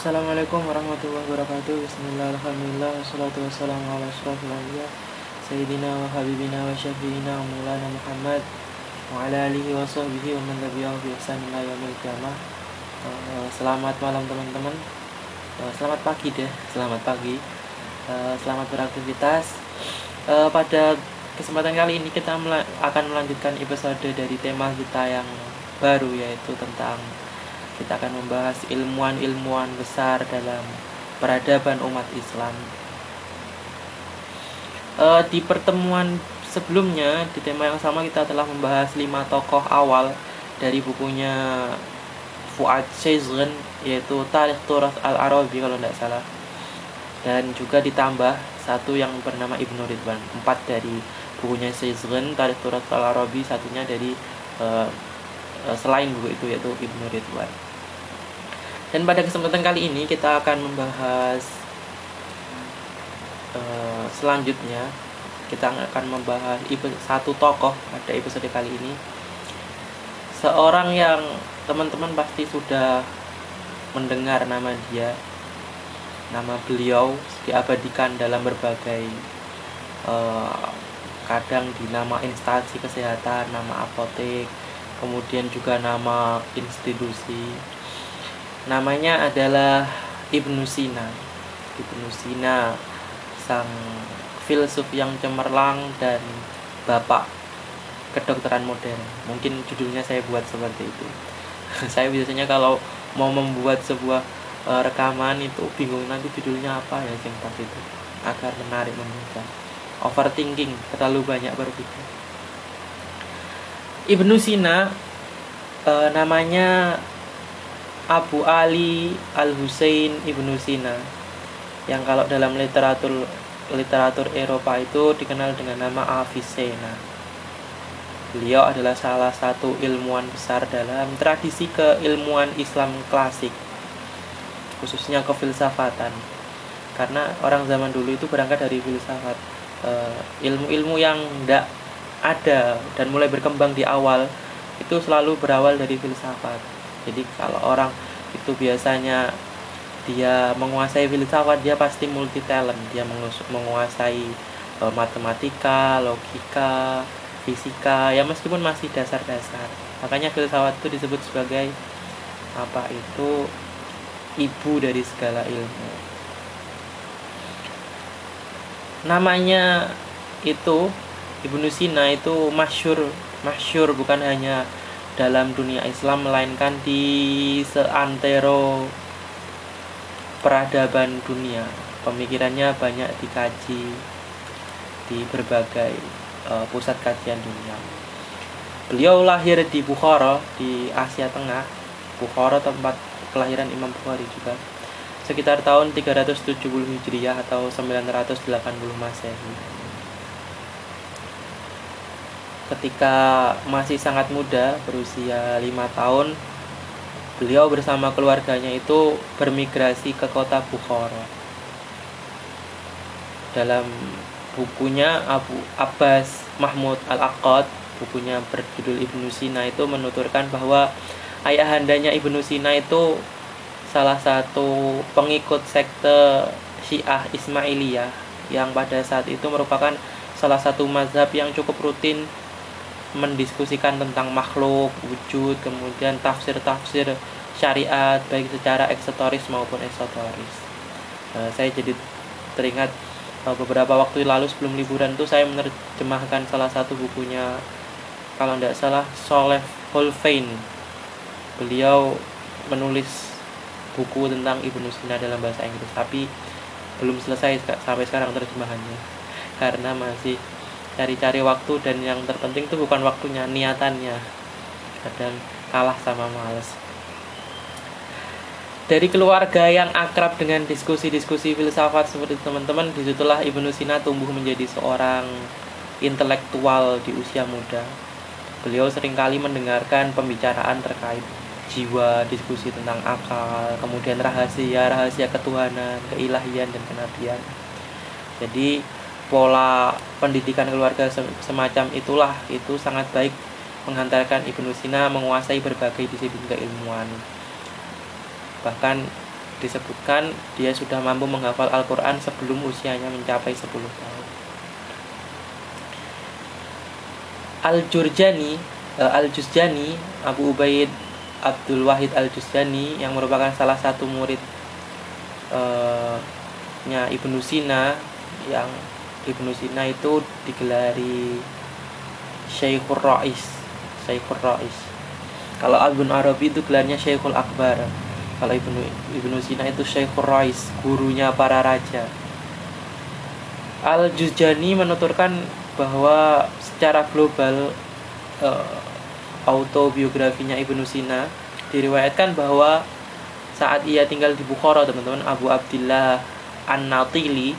Assalamualaikum warahmatullahi wabarakatuh. Bismillah, Alhamdulillah Wassalatu wassalamu ala ashrafil anbiya Sayyidina wa habibina wa syafi'ina wa maulana Muhammad Wa ala alihi wa sahbihi wa bi ihsan ila yaumil Eh, Selamat malam teman-teman. Eh, Selamat pagi deh, selamat pagi. Eh, Selamat beraktivitas. Pada kesempatan kali ini kita akan melanjutkan episode dari tema kita yang baru yaitu tentang kita akan membahas ilmuwan-ilmuwan besar dalam peradaban umat Islam. Eh, di pertemuan sebelumnya di tema yang sama kita telah membahas lima tokoh awal dari bukunya Fuad Shazran yaitu Tarikh Turas Al-Arabi kalau tidak salah dan juga ditambah satu yang bernama Ibnu Ridwan empat dari bukunya Shazran Tarikh Turas Al-Arabi satunya dari eh, selain buku itu yaitu Ibnu Ridwan dan pada kesempatan kali ini kita akan membahas eh, selanjutnya kita akan membahas satu tokoh pada episode kali ini. Seorang yang teman-teman pasti sudah mendengar nama dia. Nama beliau diabadikan dalam berbagai eh, kadang di nama instansi kesehatan, nama apotek, kemudian juga nama institusi namanya adalah Ibnu Sina. Ibnu Sina sang filsuf yang cemerlang dan bapak kedokteran modern. Mungkin judulnya saya buat seperti itu. Saya biasanya kalau mau membuat sebuah eh, rekaman itu bingung nanti judulnya apa ya yang pas itu. Agar menarik membaca overthinking terlalu banyak berpikir. Ibnu Sina eh, namanya Abu Ali Al Husain Ibnu Sina yang kalau dalam literatur literatur Eropa itu dikenal dengan nama Avicenna. Beliau adalah salah satu ilmuwan besar dalam tradisi keilmuan Islam klasik, khususnya kefilsafatan. Karena orang zaman dulu itu berangkat dari filsafat, Eh, ilmu-ilmu yang tidak ada dan mulai berkembang di awal itu selalu berawal dari filsafat. Jadi kalau orang itu biasanya dia menguasai filsafat dia pasti multi talent dia menguasai eh, matematika logika fisika ya meskipun masih dasar-dasar. Makanya filsafat itu disebut sebagai apa itu ibu dari segala ilmu. Namanya itu Ibnu Sina itu masyur masyur bukan hanya dalam dunia Islam melainkan di seantero peradaban dunia. Pemikirannya banyak dikaji di berbagai eh, pusat kajian dunia. Beliau lahir di Bukhara di Asia Tengah. Bukhara tempat kelahiran Imam Bukhari juga. Sekitar tahun 370 Hijriah atau 980 Masehi ketika masih sangat muda berusia lima tahun beliau bersama keluarganya itu bermigrasi ke kota Bukhara. Dalam bukunya Abu Abbas Mahmud Al-Aqad bukunya berjudul Ibnu Sina itu menuturkan bahwa ayahandanya Ibnu Sina itu salah satu pengikut sekte Syiah Ismailiyah yang pada saat itu merupakan salah satu mazhab yang cukup rutin mendiskusikan tentang makhluk, wujud, kemudian tafsir-tafsir syariat baik secara eksotoris maupun esoteris. Eh, saya jadi teringat eh, beberapa waktu lalu sebelum liburan tuh saya menerjemahkan salah satu bukunya kalau tidak salah Soleh Holfein. Beliau menulis buku tentang Ibnu Sina dalam bahasa Inggris tapi belum selesai sampai sekarang terjemahannya karena masih cari-cari waktu dan yang terpenting itu bukan waktunya niatannya. Kadang kalah sama males. Dari keluarga yang akrab dengan diskusi-diskusi filsafat seperti teman-teman di situlah Ibnu Sina tumbuh menjadi seorang intelektual di usia muda. Beliau sering kali mendengarkan pembicaraan terkait jiwa, diskusi tentang akal, kemudian rahasia, rahasia ketuhanan, keilahian dan kenabian. Jadi pola pendidikan keluarga semacam itulah itu sangat baik menghantarkan Ibnu Sina menguasai berbagai disiplin keilmuan. Bahkan disebutkan dia sudah mampu menghafal Al-Quran sebelum usianya mencapai 10 tahun. Al-Jurjani, uh, Al-Juzjani, Abu Ubaid Abdul Wahid Al-Juzjani yang merupakan salah satu murid uh, nya Ibnu Sina yang Ibnu Sina itu digelari Syekhur Rais Syekhur Rais. Kalau Ibn Arabi itu gelarnya Syekhul Akbar. Kalau Ibnu Ibnu Sina itu Syekhur Rais gurunya para raja. Al Juzjani menuturkan bahwa secara global uh, autobiografinya Ibnu Sina diriwayatkan bahwa saat ia tinggal di Bukhara teman-teman Abu Abdillah An-Natili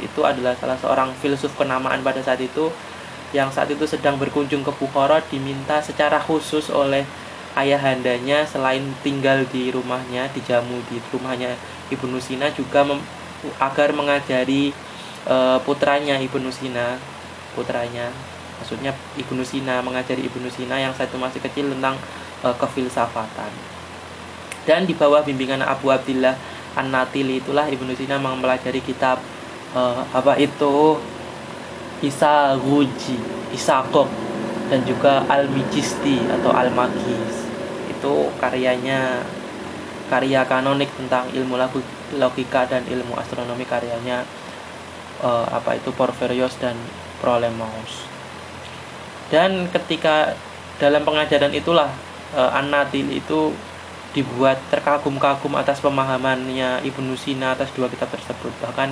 itu adalah salah seorang filsuf kenamaan pada saat itu yang saat itu sedang berkunjung ke Bukhara diminta secara khusus oleh ayahandanya selain tinggal di rumahnya dijamu di rumahnya Ibnu Sina juga mem agar mengajari e, putranya Ibnu Sina putranya maksudnya Ibnu Sina mengajari Ibnu Sina yang saat itu masih kecil tentang e, kefilsafatan. Dan di bawah bimbingan Abu Abdillah An-Natili itulah Ibnu Sina mempelajari kitab e, apa itu? Isa Ruji Isakok dan juga Al-Mijisti atau Al-Magis itu karyanya karya kanonik tentang ilmu logika dan ilmu astronomi karyanya uh, apa itu Porphyrios dan Ptolemeus dan ketika dalam pengajaran itulah uh, An-Natil itu dibuat terkagum-kagum atas pemahamannya Ibnu Sina atas dua kitab tersebut. Bahkan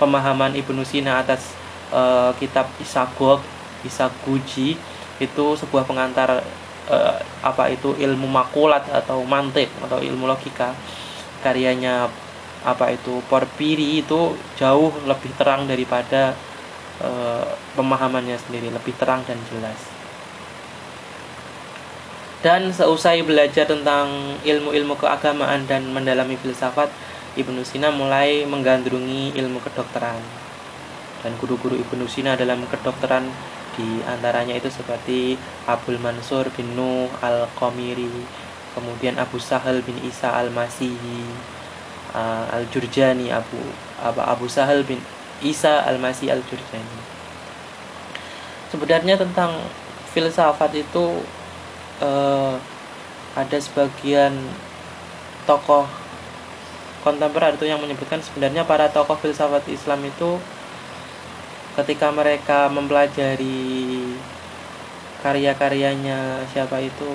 pemahaman Ibnu Sina atas uh, kitab Isagog Isaguji itu sebuah pengantar uh, apa itu ilmu makulat atau mantik atau ilmu logika. Karyanya apa itu Porpiri itu jauh lebih terang daripada uh, pemahamannya sendiri lebih terang dan jelas. Dan seusai belajar tentang ilmu-ilmu keagamaan dan mendalami filsafat Ibnu Sina mulai menggandrungi ilmu kedokteran. Dan guru-guru Ibnu Sina dalam kedokteran di antaranya itu seperti Abdul Mansur bin Nuh Al-Qamiri kemudian Abu Sahal bin Isa Al-Masihi uh, Al-Jurjani Abu Abu, Abu Sahal bin Isa Al-Masih Al-Jurjani. Sebenarnya tentang filsafat itu uh, ada sebagian tokoh kontemporer itu yang menyebutkan sebenarnya para tokoh filsafat Islam itu ketika mereka mempelajari karya-karyanya siapa itu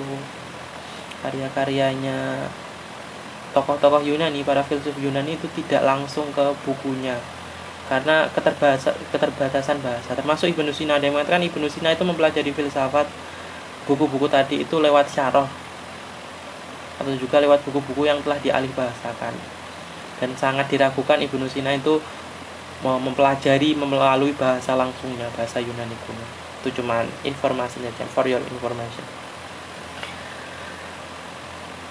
karya-karyanya tokoh-tokoh Yunani para filsuf Yunani itu tidak langsung ke bukunya karena keterbatasan, keterbatasan bahasa. Termasuk Ibnu Sina ada yang mengatakan Ibnu Sina itu mempelajari filsafat buku-buku tadi itu lewat syarah atau juga lewat buku-buku yang telah dialih bahasakan dan sangat diragukan Ibnu Sina itu mempelajari melalui bahasa langsungnya bahasa Yunani kuno. Itu cuma informasinya aja for your information.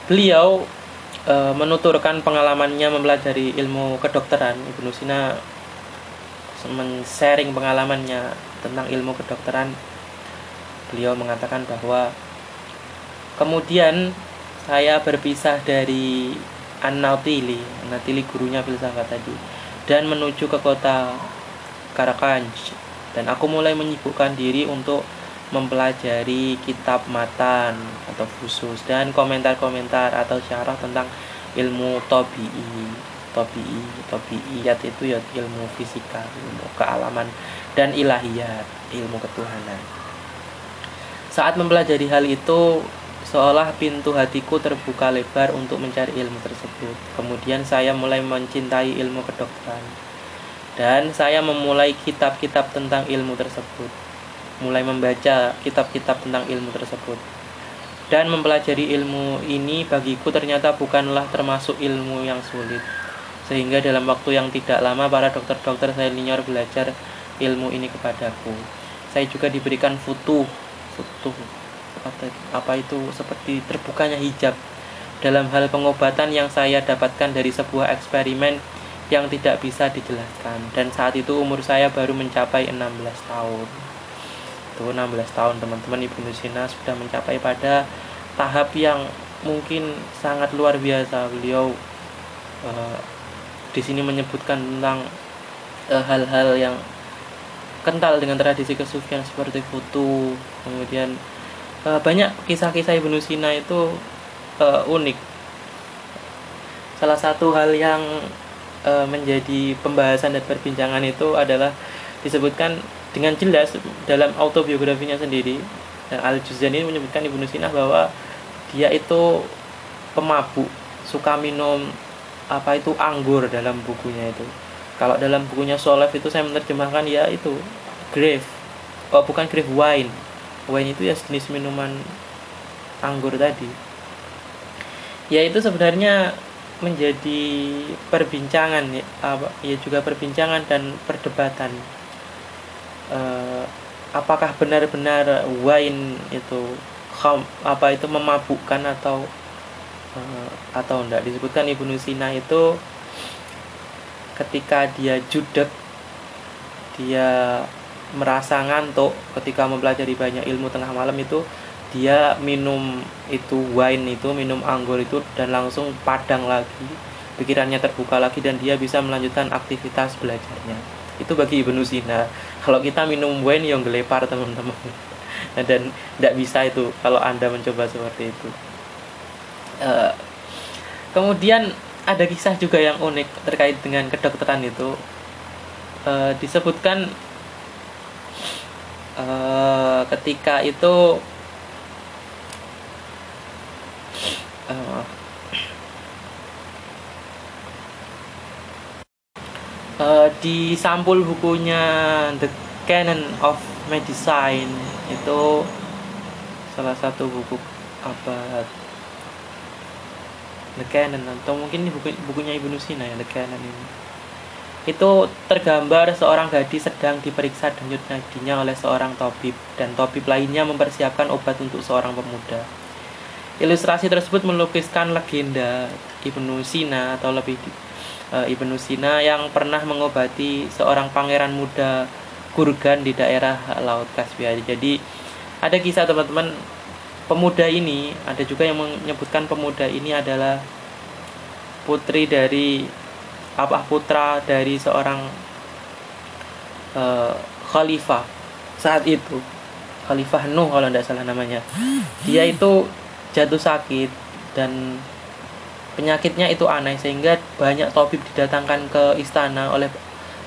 Beliau e, menuturkan pengalamannya mempelajari ilmu kedokteran. Ibnu Sina men-sharing pengalamannya tentang ilmu kedokteran. Beliau mengatakan bahwa kemudian saya berpisah dari An-Natili An-Natili gurunya filsafat tadi dan menuju ke kota Karakanj. Dan aku mulai menyibukkan diri untuk mempelajari kitab matan atau khusus dan komentar-komentar atau syarah tentang ilmu tobi'i. Tobi'i tobi'iyat itu ya ilmu fisika ilmu kealaman dan ilahiyat ilmu ketuhanan. Saat mempelajari hal itu Seolah pintu hatiku terbuka lebar untuk mencari ilmu tersebut. Kemudian saya mulai mencintai ilmu kedokteran. Dan saya memulai kitab-kitab tentang ilmu tersebut. Mulai membaca kitab-kitab tentang ilmu tersebut. Dan mempelajari ilmu ini bagiku ternyata bukanlah termasuk ilmu yang sulit. Sehingga dalam waktu yang tidak lama para dokter-dokter senior belajar ilmu ini kepadaku. Saya juga diberikan futuh, futuh apa itu seperti terbukanya hijab. Dalam hal pengobatan yang saya dapatkan dari sebuah eksperimen yang tidak bisa dijelaskan. Dan saat itu umur saya baru mencapai 16 tahun. Itu 16 tahun teman-teman Ibnu Sina sudah mencapai pada tahap yang mungkin sangat luar biasa. Beliau uh, di sini menyebutkan tentang eh, hal-hal uh, yang kental dengan tradisi kesufian seperti foto kemudian uh, banyak kisah-kisah Ibnu Sina itu uh, unik. Salah satu hal yang uh, menjadi pembahasan dan perbincangan itu adalah disebutkan dengan jelas dalam autobiografinya sendiri. Al Juzani menyebutkan Ibnu Sina bahwa dia itu pemabuk suka minum apa itu anggur dalam bukunya itu. Kalau dalam bukunya Solef itu saya menerjemahkan ya itu grave. Oh bukan grave wine wine itu ya jenis minuman anggur tadi. Ya itu sebenarnya menjadi perbincangan ya, ya juga perbincangan dan perdebatan. Uh, apakah benar-benar wine itu apa itu memabukkan atau Eh, atau enggak? Disebutkan Ibnu Sina itu ketika dia judek dia merasa ngantuk ketika mempelajari banyak ilmu tengah malam itu dia minum itu wine itu minum anggur itu dan langsung padang lagi. Pikirannya terbuka lagi dan dia bisa melanjutkan aktivitas belajarnya. Itu bagi Ibnu Sina. Kalau kita minum wine yang gelepar teman-teman. Dan tidak bisa itu kalau anda mencoba seperti itu. Eh, kemudian ada kisah juga yang unik terkait dengan kedokteran itu. Uh, disebutkan uh, ketika itu uh, uh, di sampul bukunya The Canon of Medicine. Itu salah satu buku abad The Canon atau mungkin buku, bukunya Ibnu Sina ya The Canon ini itu tergambar seorang gadis sedang diperiksa denyut nadinya oleh seorang tabib dan tabib lainnya mempersiapkan obat untuk seorang pemuda. Ilustrasi tersebut melukiskan legenda Ibnu Sina atau lebih e, Ibnu Sina yang pernah mengobati seorang pangeran muda Gurgan di daerah Laut Kaspia. Jadi ada kisah teman-teman pemuda ini ada juga yang menyebutkan pemuda ini adalah putri dari apa putra dari seorang uh, khalifah saat itu. Khalifah Nuh kalau tidak salah namanya. Dia itu jatuh sakit dan penyakitnya itu aneh sehingga banyak tabib didatangkan ke istana oleh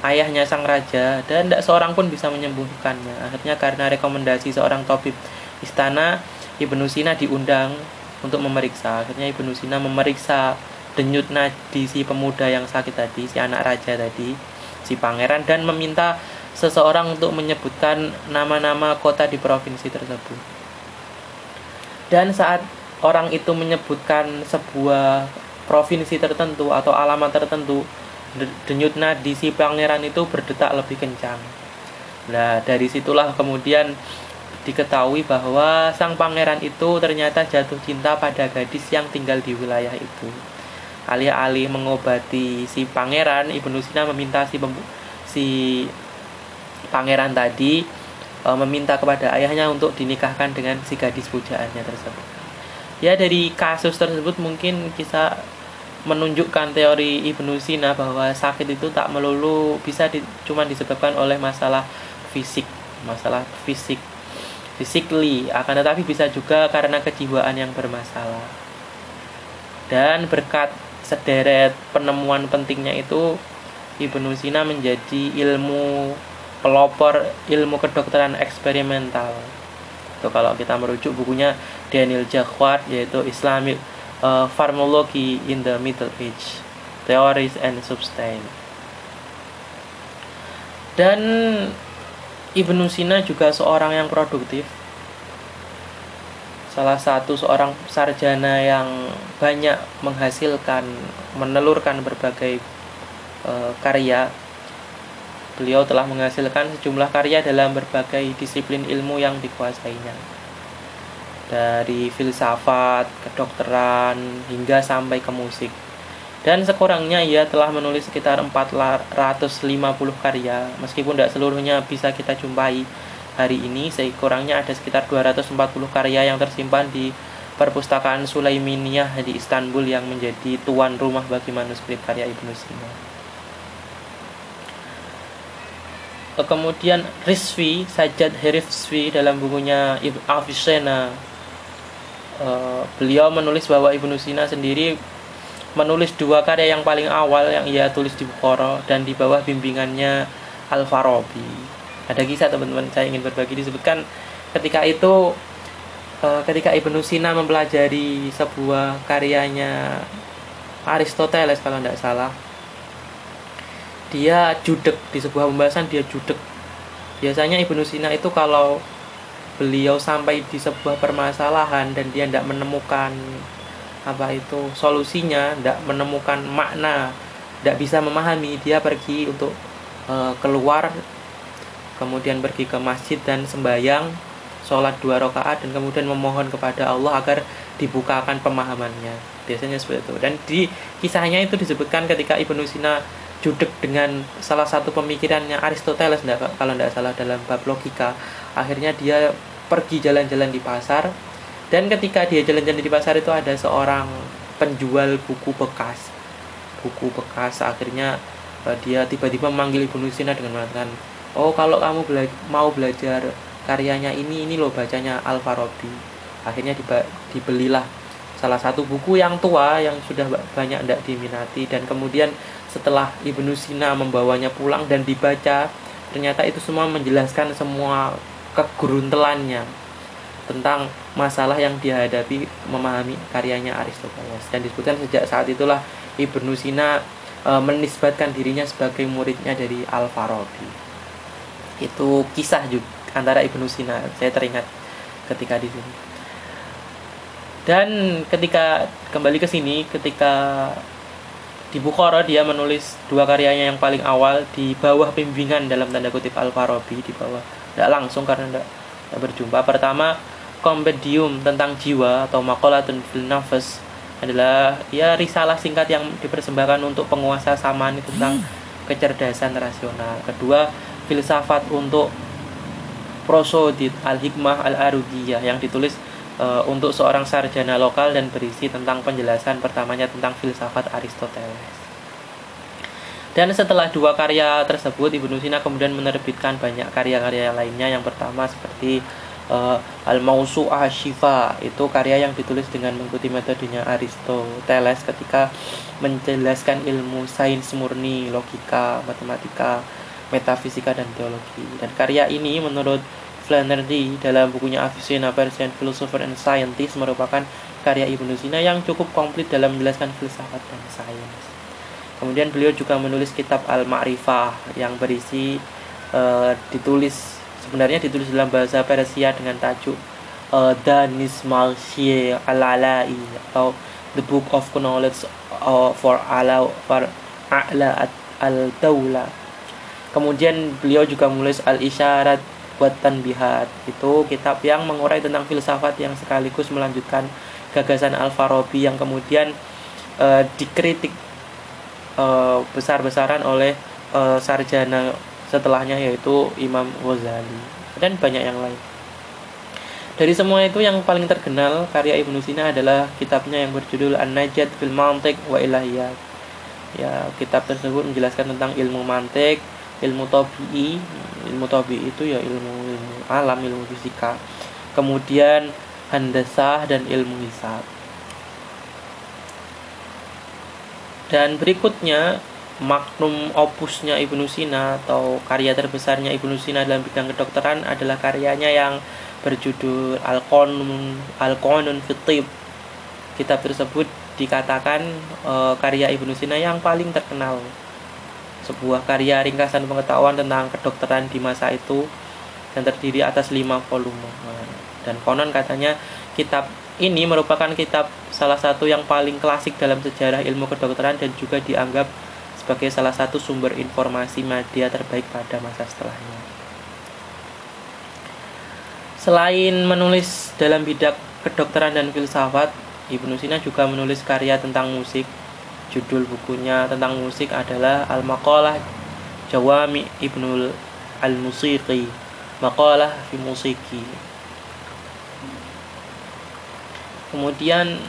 ayahnya sang raja dan tidak seorang pun bisa menyembuhkannya. Akhirnya karena rekomendasi seorang tabib istana Ibnu Sina diundang untuk memeriksa. Akhirnya Ibnu Sina memeriksa denyut nadi si pemuda yang sakit tadi, si anak raja tadi, si pangeran dan meminta seseorang untuk menyebutkan nama-nama kota di provinsi tersebut. Dan saat orang itu menyebutkan sebuah provinsi tertentu atau alamat tertentu, denyut nadi si pangeran itu berdetak lebih kencang. Nah, dari situlah kemudian diketahui bahwa sang pangeran itu ternyata jatuh cinta pada gadis yang tinggal di wilayah itu. Alih-alih mengobati si pangeran, Ibnu Sina meminta si si pangeran tadi e, meminta kepada ayahnya untuk dinikahkan dengan si gadis pujaannya tersebut. Ya dari kasus tersebut mungkin bisa menunjukkan teori Ibnu Sina bahwa sakit itu tak melulu bisa di, cuma disebabkan oleh masalah fisik, masalah fisik physically akan tetapi bisa juga karena kejiwaan yang bermasalah dan berkat sederet penemuan pentingnya itu Ibnu Sina menjadi ilmu pelopor ilmu kedokteran eksperimental. Itu kalau kita merujuk bukunya Daniel Jacquard yaitu Islamic uh, Pharmacology in the Middle Age Theories and Substance. Dan Ibnu Sina juga seorang yang produktif salah satu seorang sarjana yang banyak menghasilkan menelurkan berbagai e, karya. Beliau telah menghasilkan sejumlah karya dalam berbagai disiplin ilmu yang dikuasainya. Dari filsafat, kedokteran, hingga sampai ke musik. Dan sekurangnya ia telah menulis sekitar 450 karya. Meskipun tidak seluruhnya bisa kita jumpai hari ini sekurangnya ada sekitar 240 karya yang tersimpan di perpustakaan Sulaiminiyah di Istanbul yang menjadi tuan rumah bagi manuskrip karya Ibnu Sina. Kemudian Rizvi, Sajad Herifsvi dalam bukunya Afisena uh, beliau menulis bahwa Ibnu Sina sendiri menulis dua karya yang paling awal yang ia tulis di Bukhara dan di bawah bimbingannya Al-Farabi. Ada kisah teman-teman saya ingin berbagi. Disebutkan ketika itu uh, ketika Ibnu Sina mempelajari sebuah karyanya Aristoteles kalau tidak salah. Dia judek di sebuah pembahasan dia judek biasanya Ibnu Sina itu kalau beliau sampai di sebuah permasalahan dan dia tidak menemukan apa itu solusinya tidak menemukan makna tidak bisa memahami dia pergi untuk uh, keluar kemudian pergi ke masjid dan sembahyang sholat dua rakaat dan kemudian memohon kepada Allah agar dibukakan pemahamannya. Biasanya seperti itu. Dan di kisahnya itu disebutkan ketika Ibnu Sina judek dengan salah satu pemikirannya Aristoteles enggak, kalau tidak salah dalam bab logika. Akhirnya dia pergi jalan-jalan di pasar dan ketika dia jalan-jalan di pasar itu ada seorang penjual buku bekas. Buku bekas. Akhirnya eh, dia tiba-tiba memanggil Ibnu Sina dengan mengatakan oh kalau kamu bela mau belajar karyanya ini ini loh bacanya Al Farabi akhirnya dibelilah salah satu buku yang tua yang sudah banyak tidak diminati. Dan kemudian setelah Ibnu Sina membawanya pulang dan dibaca ternyata itu semua menjelaskan semua kegeruntelannya tentang masalah yang dihadapi memahami karyanya Aristoteles. Dan disebutkan sejak saat itulah Ibnu Sina e, menisbatkan dirinya sebagai muridnya dari Al Farabi itu kisah juga antara Ibnu Sina. Saya teringat ketika di sini. Dan ketika kembali ke sini ketika di Bukhara dia menulis dua karyanya yang paling awal di bawah bimbingan dalam tanda kutip Al Farabi di bawah. Tidak langsung karena tidak, berjumpa. Pertama kompendium tentang jiwa atau makolatun fil nafas adalah ya risalah singkat yang dipersembahkan untuk penguasa Samani tentang kecerdasan rasional. Kedua filsafat untuk prosodit al-hikmah al-arudiyah yang ditulis uh, untuk seorang sarjana lokal dan berisi tentang penjelasan pertamanya tentang filsafat Aristoteles. Dan setelah dua karya tersebut, Ibnu Sina kemudian menerbitkan banyak karya-karya lainnya. Yang pertama seperti uh, Al-Mausu'ah Shifa, itu karya yang ditulis dengan mengikuti metodenya Aristoteles ketika menjelaskan ilmu sains murni, logika, matematika, metafisika dan teologi. Dan karya ini menurut Flannery dalam bukunya Avicenna Persian Philosopher and Scientist merupakan karya Ibnu Sina yang cukup komplit dalam menjelaskan filsafat dan sains. Kemudian beliau juga menulis kitab Al-Ma'rifah yang berisi uh, ditulis sebenarnya ditulis dalam bahasa Persia dengan tajuk uh, Danis Malshie Al-Alai atau The Book of Knowledge for Ala for A'la al-Dawla Kemudian beliau juga menulis Al-Isyarat buat Tanbihat. Itu kitab yang mengurai tentang filsafat yang sekaligus melanjutkan gagasan Al-Farabi yang kemudian uh, dikritik uh, besar-besaran oleh uh, sarjana setelahnya yaitu Imam Ghazali dan banyak yang lain. Dari semua itu yang paling terkenal karya Ibnu Sina adalah kitabnya yang berjudul An-Najat fil Mantiq wa Ilahiyat. Ya, kitab tersebut menjelaskan tentang ilmu mantik, ilmu tabii ilmu tabii itu ya ilmu ilmu alam ilmu fisika. Kemudian handasah dan ilmu hisab. Dan berikutnya magnum opusnya Ibnu Sina atau karya terbesarnya Ibnu Sina dalam bidang kedokteran adalah karyanya yang berjudul Al-Qanun Al-Qanun Fitib. Kitab tersebut dikatakan e, karya Ibnu Sina yang paling terkenal sebuah karya ringkasan pengetahuan tentang kedokteran di masa itu dan terdiri atas lima volume. Dan konon katanya kitab ini merupakan kitab salah satu yang paling klasik dalam sejarah ilmu kedokteran dan juga dianggap sebagai salah satu sumber informasi media terbaik pada masa setelahnya. Selain menulis dalam bidang kedokteran dan filsafat, Ibnu Sina juga menulis karya tentang musik, Judul bukunya tentang musik adalah Al-Maqalah Jawami Ibnul Al-Musiqi Maqalah fi Musiki kemudian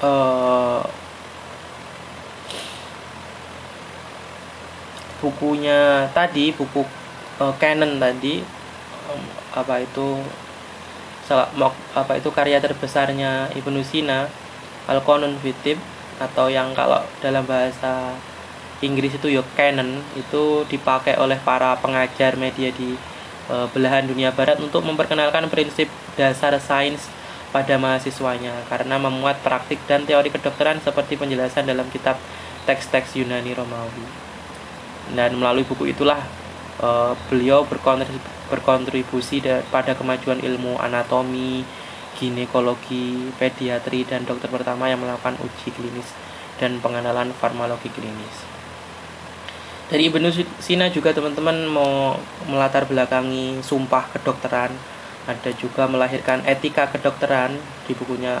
uh, bukunya tadi buku uh, Canon tadi um, apa itu salah apa itu karya terbesarnya Ibnu Sina Al-Qanun Fitib atau yang kalau dalam bahasa Inggris itu ya Canon itu dipakai oleh para pengajar media di e, belahan dunia barat untuk memperkenalkan prinsip dasar sains pada mahasiswanya karena memuat praktik dan teori kedokteran seperti penjelasan dalam kitab teks-teks Yunani Romawi. Dan melalui buku itulah e, beliau berkontribusi berkontribusi pada kemajuan ilmu anatomi, ginekologi, pediatri, dan dokter pertama yang melakukan uji klinis dan pengenalan farmakologi klinis. Dari Ibnu Sina juga teman-teman mau melatar belakangi sumpah kedokteran, ada juga melahirkan etika kedokteran di bukunya.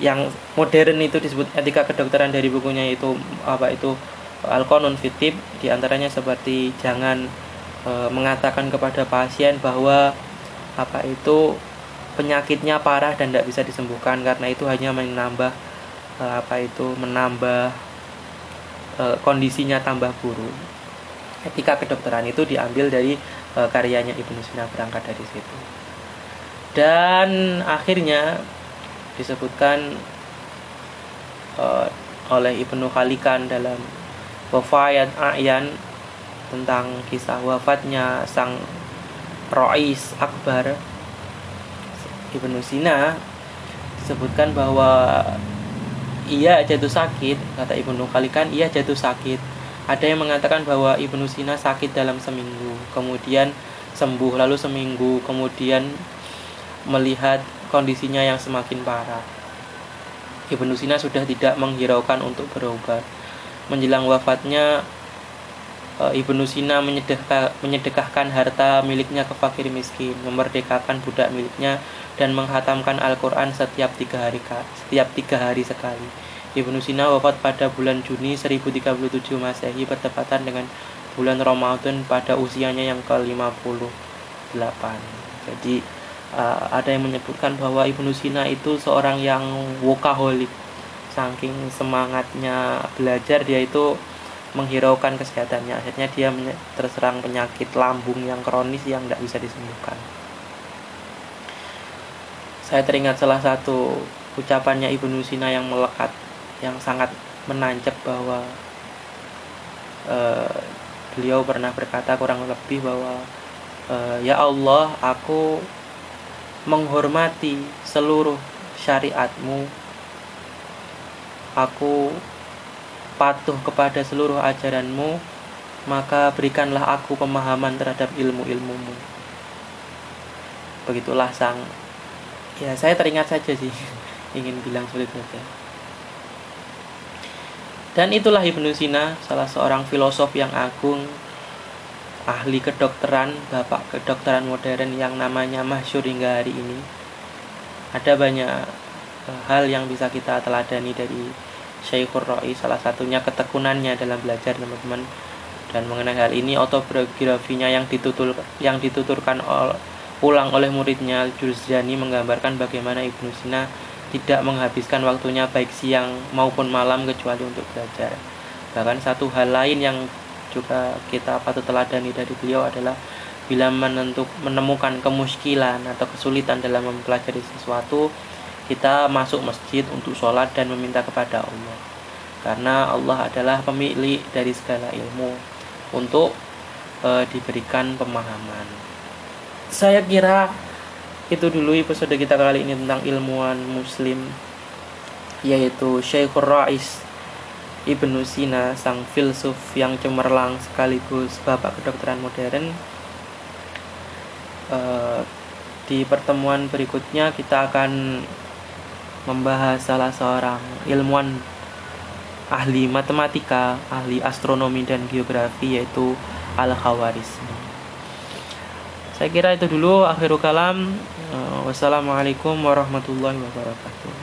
Yang modern itu disebut etika kedokteran dari bukunya itu apa itu Al-Qanun Fitib di antaranya seperti jangan e, mengatakan kepada pasien bahwa apa itu penyakitnya parah dan tidak bisa disembuhkan karena itu hanya menambah e, apa itu menambah e, kondisinya tambah buruk. Etika kedokteran itu diambil dari e, karyanya Ibnu Sina berangkat dari situ. Dan akhirnya disebutkan e, oleh Ibnu Khalikan dalam Wafayat A'yan tentang kisah wafatnya sang Rois Akbar Ibnu Sina disebutkan bahwa ia jatuh sakit kata Ibnu Khalikan ia jatuh sakit. Ada yang mengatakan bahwa Ibnu Sina sakit dalam seminggu kemudian sembuh lalu seminggu kemudian melihat kondisinya yang semakin parah. Ibnu Sina sudah tidak menghiraukan untuk berobat. Menjelang wafatnya Ibnu Sina menyedekah, menyedekahkan harta miliknya ke fakir miskin, memerdekakan budak miliknya, dan menghatamkan Al-Quran setiap tiga hari setiap tiga hari sekali. Ibnu Sina wafat pada bulan Juni 1037 Masehi bertepatan dengan bulan Ramadan pada usianya yang ke-58. Jadi uh, ada yang menyebutkan bahwa Ibnu Sina itu seorang yang workaholic. Saking semangatnya belajar dia itu menghiraukan kesehatannya. Akhirnya dia terserang penyakit lambung yang kronis yang tidak bisa disembuhkan. Saya teringat salah satu ucapannya Ibnu Sina yang melekat yang sangat menancap bahwa uh, beliau pernah berkata kurang lebih bahwa uh, ya Allah aku menghormati seluruh syariatmu. Aku patuh kepada seluruh ajaranmu, maka berikanlah aku pemahaman terhadap ilmu-ilmumu. Begitulah sang ya saya teringat saja sih ingin bilang seperti itu Dan itulah Ibnu Sina, salah seorang filosof yang agung, ahli kedokteran, bapak kedokteran modern yang namanya masyur hingga hari ini. Ada banyak eh, hal yang bisa kita teladani dari Syekhur Roi salah satunya ketekunannya dalam belajar teman-teman dan mengenai hal ini autobiografinya yang ditutur yang dituturkan ol, ulang oleh muridnya Jurjani menggambarkan bagaimana Ibnu Sina tidak menghabiskan waktunya baik siang maupun malam kecuali untuk belajar. Bahkan satu hal lain yang juga kita patut teladani dari beliau adalah bila menentuk, menemukan kemuskilan atau kesulitan dalam mempelajari sesuatu, kita masuk masjid untuk sholat dan meminta kepada Allah. Karena Allah adalah pemilik dari segala ilmu untuk e, diberikan pemahaman. Saya kira itu dulu episode kita kali ini tentang ilmuwan muslim yaitu Syekhur Rais Ibnu Sina sang filsuf yang cemerlang sekaligus bapak kedokteran modern. E, di pertemuan berikutnya kita akan membahas salah seorang ilmuwan ahli matematika, ahli astronomi dan geografi yaitu Al-Khawarizmi. Saya kira itu dulu akhirul kalam. Wassalamualaikum warahmatullahi wabarakatuh.